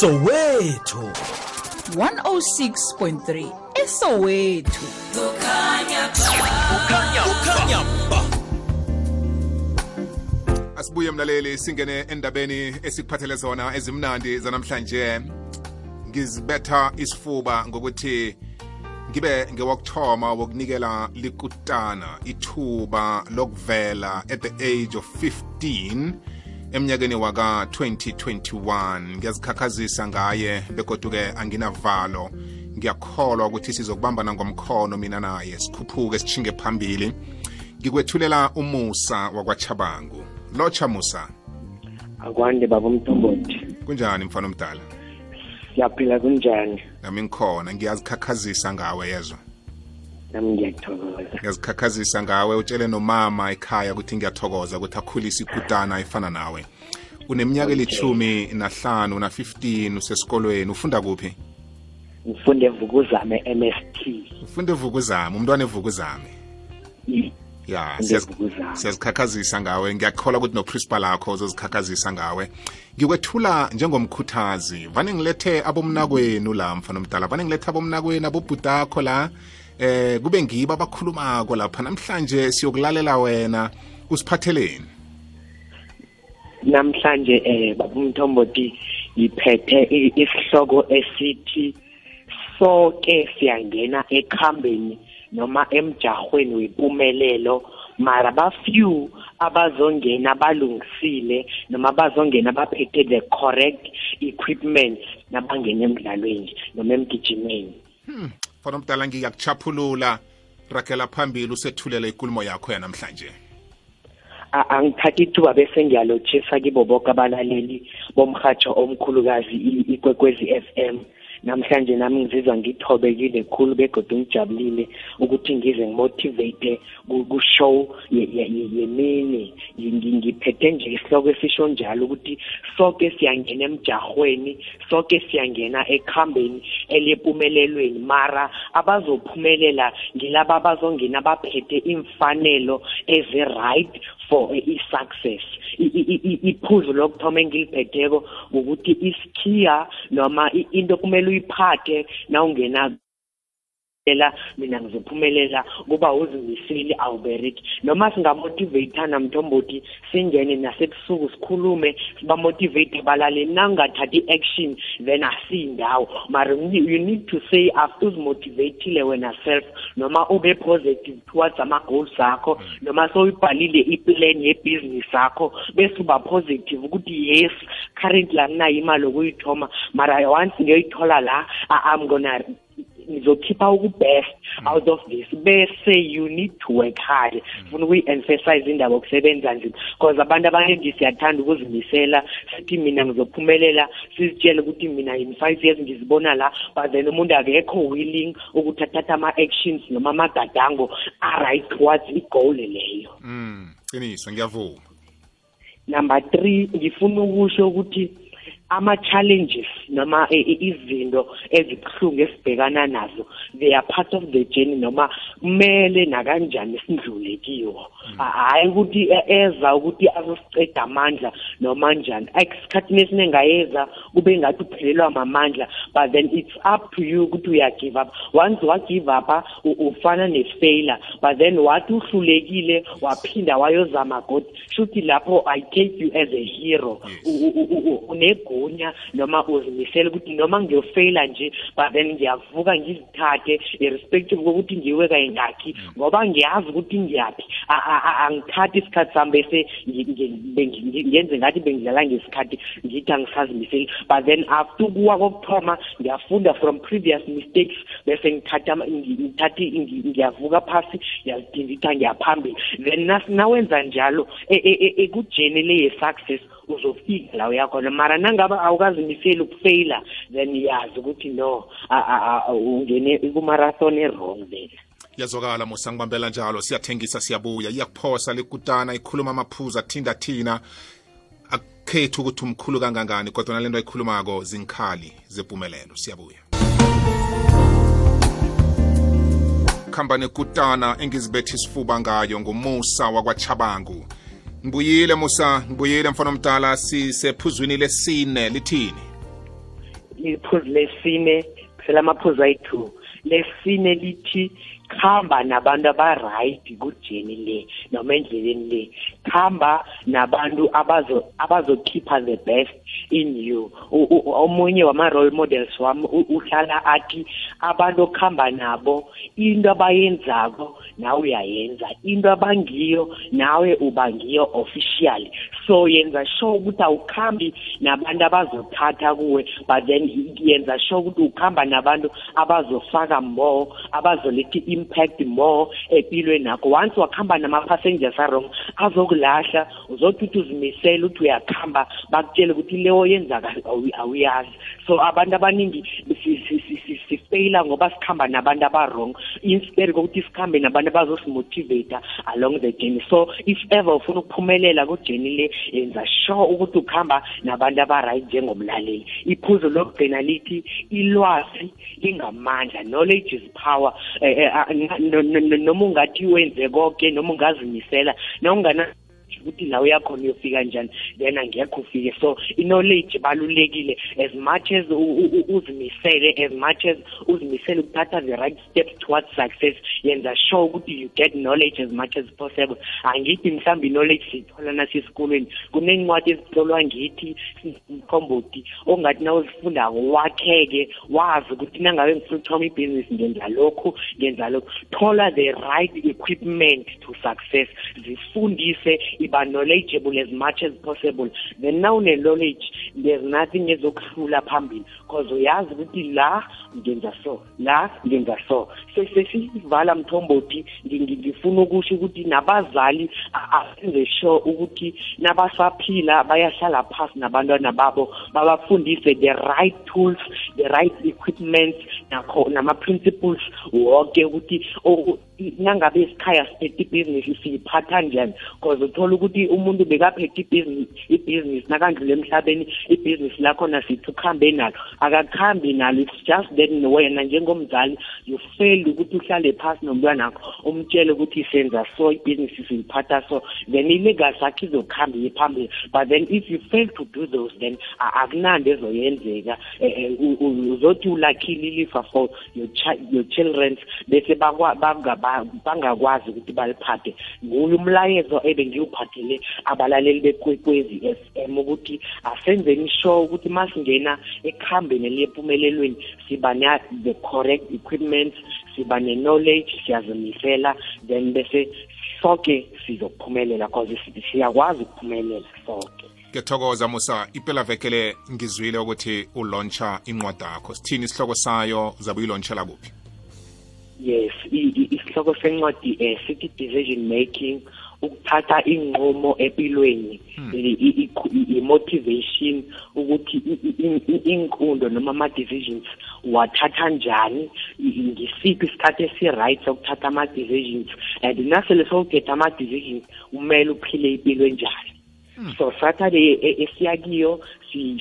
soweto 106.3 esowethu. Ukhanya ba. Asibuye mlaleli singene endabeni esikuphathele zona ezimnandi zanamhlanje. Ngizibetha isifuba ngokuthi ngibe ngewokuthoma wokunikela likutana ithuba lokuvela at the age of 15 emnyakeni waka 2021 ngiyazikhakhazisa ngaye begoduke anginavalo. Ngiyakholwa ukuthi sizokubambana ngomkhono mina naye sikhuphuke sishinge phambili. Ngikwethulela umusa wakwachabangu. Lotsha musa. Akwande baba umthombothi kunjani mfana omdala? Siyaphila kunjani? Nami ngikhona ngiyazikhakhazisa ngawe yezwa nami ngiyathokoza. Ngiyazikhakhazisa ngawe utshele nomama ekhaya ukuthi ngiyathokoza ukuthi akhulise ikutana efana nawe. Uneminyaka elithumi nahlanu na-15 usesikolweni. Ufunda kuphi? Ngifunde vukuzame MST ufunda evukuzame umntwana evukuzame. Ya Ngifunde siyaz- Vukuzame. siyazikhakhazisa ngawe. Ngiyakholwa ukuthi noprincipal akho uzozikhakhazisa ngawe. Ngikwethula njengomkhuthazi vane ngilethe abomnakwenu la mfana omdala vane ngilethe abomnakwenu abobhutakho la. Eh kube ngibo abakhulumako lapha namhlanje siyokulalela wena usiphatheleni. Namhlanje eh baba umthombothi ngiphethe isihloko esithi sonke siyangena ekhambeni noma emjahweni wempumelelo mara bafew abazongena balungisile noma bazongena baphethe the correct equipment nabangena emdlalweni noma emgijimeni. Mfana omdala ngiyakuchaphulula. Ragela phambili usethulela ikulumo yakho yanamhlanje. A- angithatha ithuba bese ngiyalotshisa kibo bonke abalaleli bomhatsho omkhulukazi i- ikwekwezi FM namhlanje nami ngizizwa ngithobekile khulu begodwa ngijabulile ukuthi ngize ngimotivate ku- ku-show ye- ye- ye- yemini. Ngi- ngi- ngiphethe nje isihloko esisho njalo ukuthi sonke siyangena emjahweni sonke siyangena ekhambeni elempumelelweni mara abazophumelela ngilaba abazongena baphethe imfanelo ezi-right for i-success I- i- i- i- iphuzu lokuthoma engiliphetheko ukuthi isikhiya noma i- into kumele uyiphathe nawungena ela mina ngizophumelela kuba uzimisile awubereki. Noma singamotiveyithana mthombothi singene nasebusuku sikhulume sibamotivate abalaleli nangingathathi i-action then asiyindawo mara you you need to say after uzimotivatile wena self noma ube positive towards ama-goals akho noma sowuyibhalile iplan yebhizinisi yakho bese uba positive ukuthi yes currently anginayo imali okuyithoma mara once ngiyoyithola la I- i'm gonna ngizokhipha ukubest out of this. Bese you need to work hard. Funa ukuyi-emphasize indaba yokusebenza nzima because abantu abaningi siyathanda ukuzimisela sithi mina ngizophumelela sizitshele ukuthi mina in five years ngizibona la but then umuntu akekho willing ukuthi athathe ama-actions noma amagadango a-right towards i-goal leyo mm qiniso ngiyavuma. Number three ngifuna ukusho ukuthi ama-challenges noma i- i- izinto ezibuhlungu esibhekana nazo they are part of the journey noma kumele nakanjani sindlule kiwo Ha- hhayi ukuthi e- eza ukuthi azosiceda amandla noma njani esikhathini esiningi ayeza kube ngathi uphelelwa mamandla but then it's up to you ukuthi uyagive up once wagive up u- ufana ne-failure but then wathi uhlulekile waphinda wayozama god shuthi lapho i take you as a hero U- u- u- u- unegunya noma uzimisele ukuthi noma ngiyofeyila nje but then ngiyavuka ngizithathe irrespective kokuthi ngiwe kayingakhi ngoba ngiyazi ukuthi ngiyaphi. A- a- a- angithathi isikhathi sami bese ngi- ngi- bengi- ngi- ngenze ngathi bengidlala ngesikhathi ngithi angisazimiseli. But then after ukuwa kokuthoma ngiyafunda from previous mistakes bese ngithatha ama- ngi- ngithathe ngi- ngiyavuka phasi ngiyazidinditha ngiyaphambili then nas- nawenza njalo e- e- e- ekujeni le ye-success uzofika la uyakhona mara nangabe awukazimiseli ukufeyila then yazi ukuthi no a- a- a- ungene kumarathon e-wrong there yazwakala musa ngibambela njalo. Siyathengisa siyabuya. Iyakuphosa likutana ikhuluma amaphuzu athinda thina. Akukhethi ukuthi umkhulu kangangani kodwa nalento ayikhulumako zinkhali zempumelelo siyabuya. Khamba nekutana engizibetha isifuba ngayo ngumusa wakwachabangu ngibuyile musa ngibuyile mfana omdala sisephuzwini lesine lithini? Iphuzu lesine selamaphuzu ayi-two. Lesine lithi khamba nabantu aba-right kujeni le noma endleleni le. Khamba nabantu abazo abazokhipha the best in you. Omunye wama-role models wami uhlala athi abantu okuhamba nabo into abayenzako nawe uyayenza into abangiyo nawe uba ngiyo officially. So yenza sure ukuthi awukhambi nabantu abazothatha kuwe but then yenza sure ukuthi ukuhamba nabantu abazofaka more abazoletha impact more empilweni nakho once wakuhamba nama-passengers arong azokulahla uzothi uthi uzimisele ukuthi uyakuhamba bakutshele ukuthi leyo yenzaka awuyazi so abantu abaningi sifeyila ngoba sikhamba nabantu aba-wrong. Instead kokuthi sikhambe nabantu abazosimotivate along the journey. So if ever ufuna ukuphumelela kujeni le yenza sure ukuthi ukuhamba nabantu aba-right njengomlaleli. Iphuzo lokugcina lithi ilwazi lingamandla knowledge is power eh, eh, noma ungathi wenze konke noma ungazimisela noma ukuthi la uyakhona uyofika njani then angekho ufike. So i-knowledge ibalulekile as much as uzimisele as much as uzimisele ukuthatha the right steps towards success yenza sure ukuthi you get knowledge as much as possible. Angithi mhlawumbe i-knowledge siyithola nasesikolweni. Kunencwadi ezitlolwa ngithi mkhombothi ongathi na uzifundako wakheke wazi ukuthi nangabe ngifuna ukuthoma ibhizinisi ngenza lokhu ngenza lokhu. Thola the right equipment to success. Zifundise iba knowledgeable as much as possible. Then now une-knowledge there's nothing ezokuhlula phambili because uyazi ukuthi la ngenza so la ngenza so sesivala mthombothi ngifuna ukusho ukuthi nabazali asenze sure ukuthi nabasaphila bayahlala phasi nabantwana babo babafundise the right tools the right equipment nakho nama-principles wonke ukuthi nangabe isikhaya siphethe ibhizinisi siyiphatha njani because uthola ukuthi umuntu bekaphethe ibhizinisi nakandlule emhlabeni ibhizinisi lakhona sithi ukuhambe nalo. Akakhambi nalo it's just that wena njengomzali you failed ukuthi uhlale phasi nomntwana akho umtshele ukuthi senza so ibhizinisi siyiphatha so then ilegacy akho izokuhamba iye phambili. But then if you fail to do those then akunandi ezoyenzeka. Eh, eh, uzothi ulakhile ilifa for your, your children bese bangakwazi ukuthi baliphathe. Nguye umlayezo ebengiwuphathele abalaleli bekwekwezi f m ukuthi asenzeni sure ukuthi masingena ekuhambeni eliyempumelelweni siba the correct equipment siba ne-knowledge siyazimisela then bese sonke sizokuphumelela cause siyakwazi ukuphumelela sonke ngiyathokoza musa impela vekele ngizwile ukuthi ulauncha incwadi yakho. Sithini isihloko sayo? Zabe uyilontshela kuphi yes isihloko sencwadi eh sithi decision making ukuthatha inqumo empilweni hmm. i-motivation ukuthi inkundo noma ama-decisions wathatha njani ngisiphi isikhathi esi-right sokuthatha ama-decisions and nasele sowugetha ama-decisions kumele uphile impilo enjani hmm. so saturday e, esiyakiyo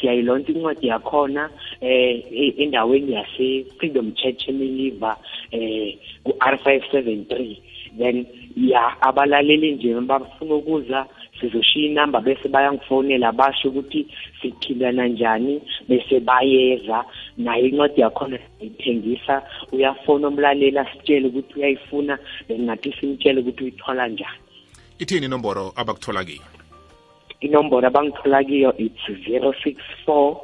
siyayilontsha incwadi yakhona eh e, endaweni yase-freedom church emiliva eh ku-r five seven three then ya abalaleli nje bafuna ukuza sizoshiya inamba bese bayangifonela basho ukuthi siphilana njani bese bayeza. Naye incwadi yakhona ayithengisa uyafona umlaleli asitshele ukuthi uyayifuna bengathi simtshele ukuthi uyithola njani. Ithini inomboro abakuthola kiyo? Inomboro abangithola kiyo it's 064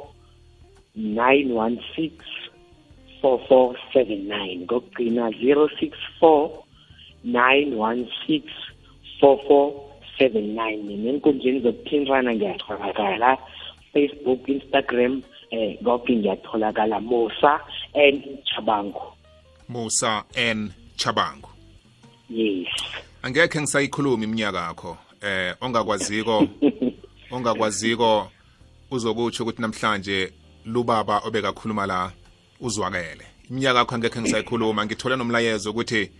916 4479 ngokugcina 064 916 4479 nenkundleni zokuthintana ngiyatholakala. Facebook instagram eh konke ngiyatholakala. Musa n. Chabango musa n. Chabango yes. Angekhe ngisayikhuluma iminyaka yakho eh ongakwaziko ongakwaziko uzokutsho ukuthi namhlanje lubaba obekakhuluma la uzwakele. Iminyaka yakho angekhe ngisayikhuluma ngithole nomlayezo ukuthi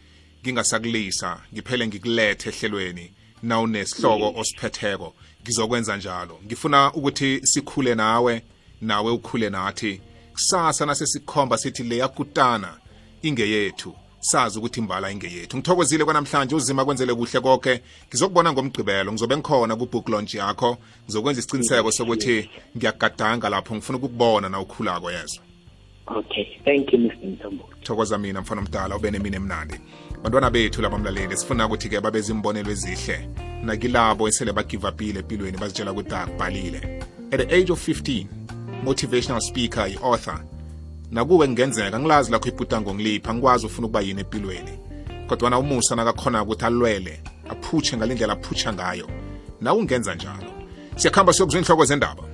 ngingasakulisa ngiphele ngikulethe ehlelweni na unesihloko osiphetheko. Ngizokwenza njalo. Ngifuna ukuthi sikhule nawe nawe ukhule nathi. Kusasa nasesikhomba sithi leyakutana ingeyethu. Sazi ukuthi imbala ingeyethu. Ngithokozile kwanamhlanje uzima kwenzele kuhle konke ngizokubona ngomgqibelo ngizobe ngikhona ku-book launch yakho. Ngizokwenza isiciniseko sokuthi ngiyagadanga lapho. Ngifuna ukukubona na ukhulako yezwa okay. Thank you mr mthombo thokoza mina mfana omdala ube nemini emnandi. Bantwana bethu labamlaleli sifuna ukuthi-ke babe zimbonelo ezihle. Nakilabo esele bagive upile empilweni bazitshela ukuthi akubhalile. At the age of 15 motivational speaker i-author nakuwe kungenzeka ngilazi lakho ibhudango ngilipha ngikwazi ufuna ukuba yini empilweni. Kodwana umusa nakakhona ukuthi alwele aphutshe ngale ndlela aphutsha ngayo nawe ungenza njalo. Siyakhamba siyokuzwa inhloko zendaba.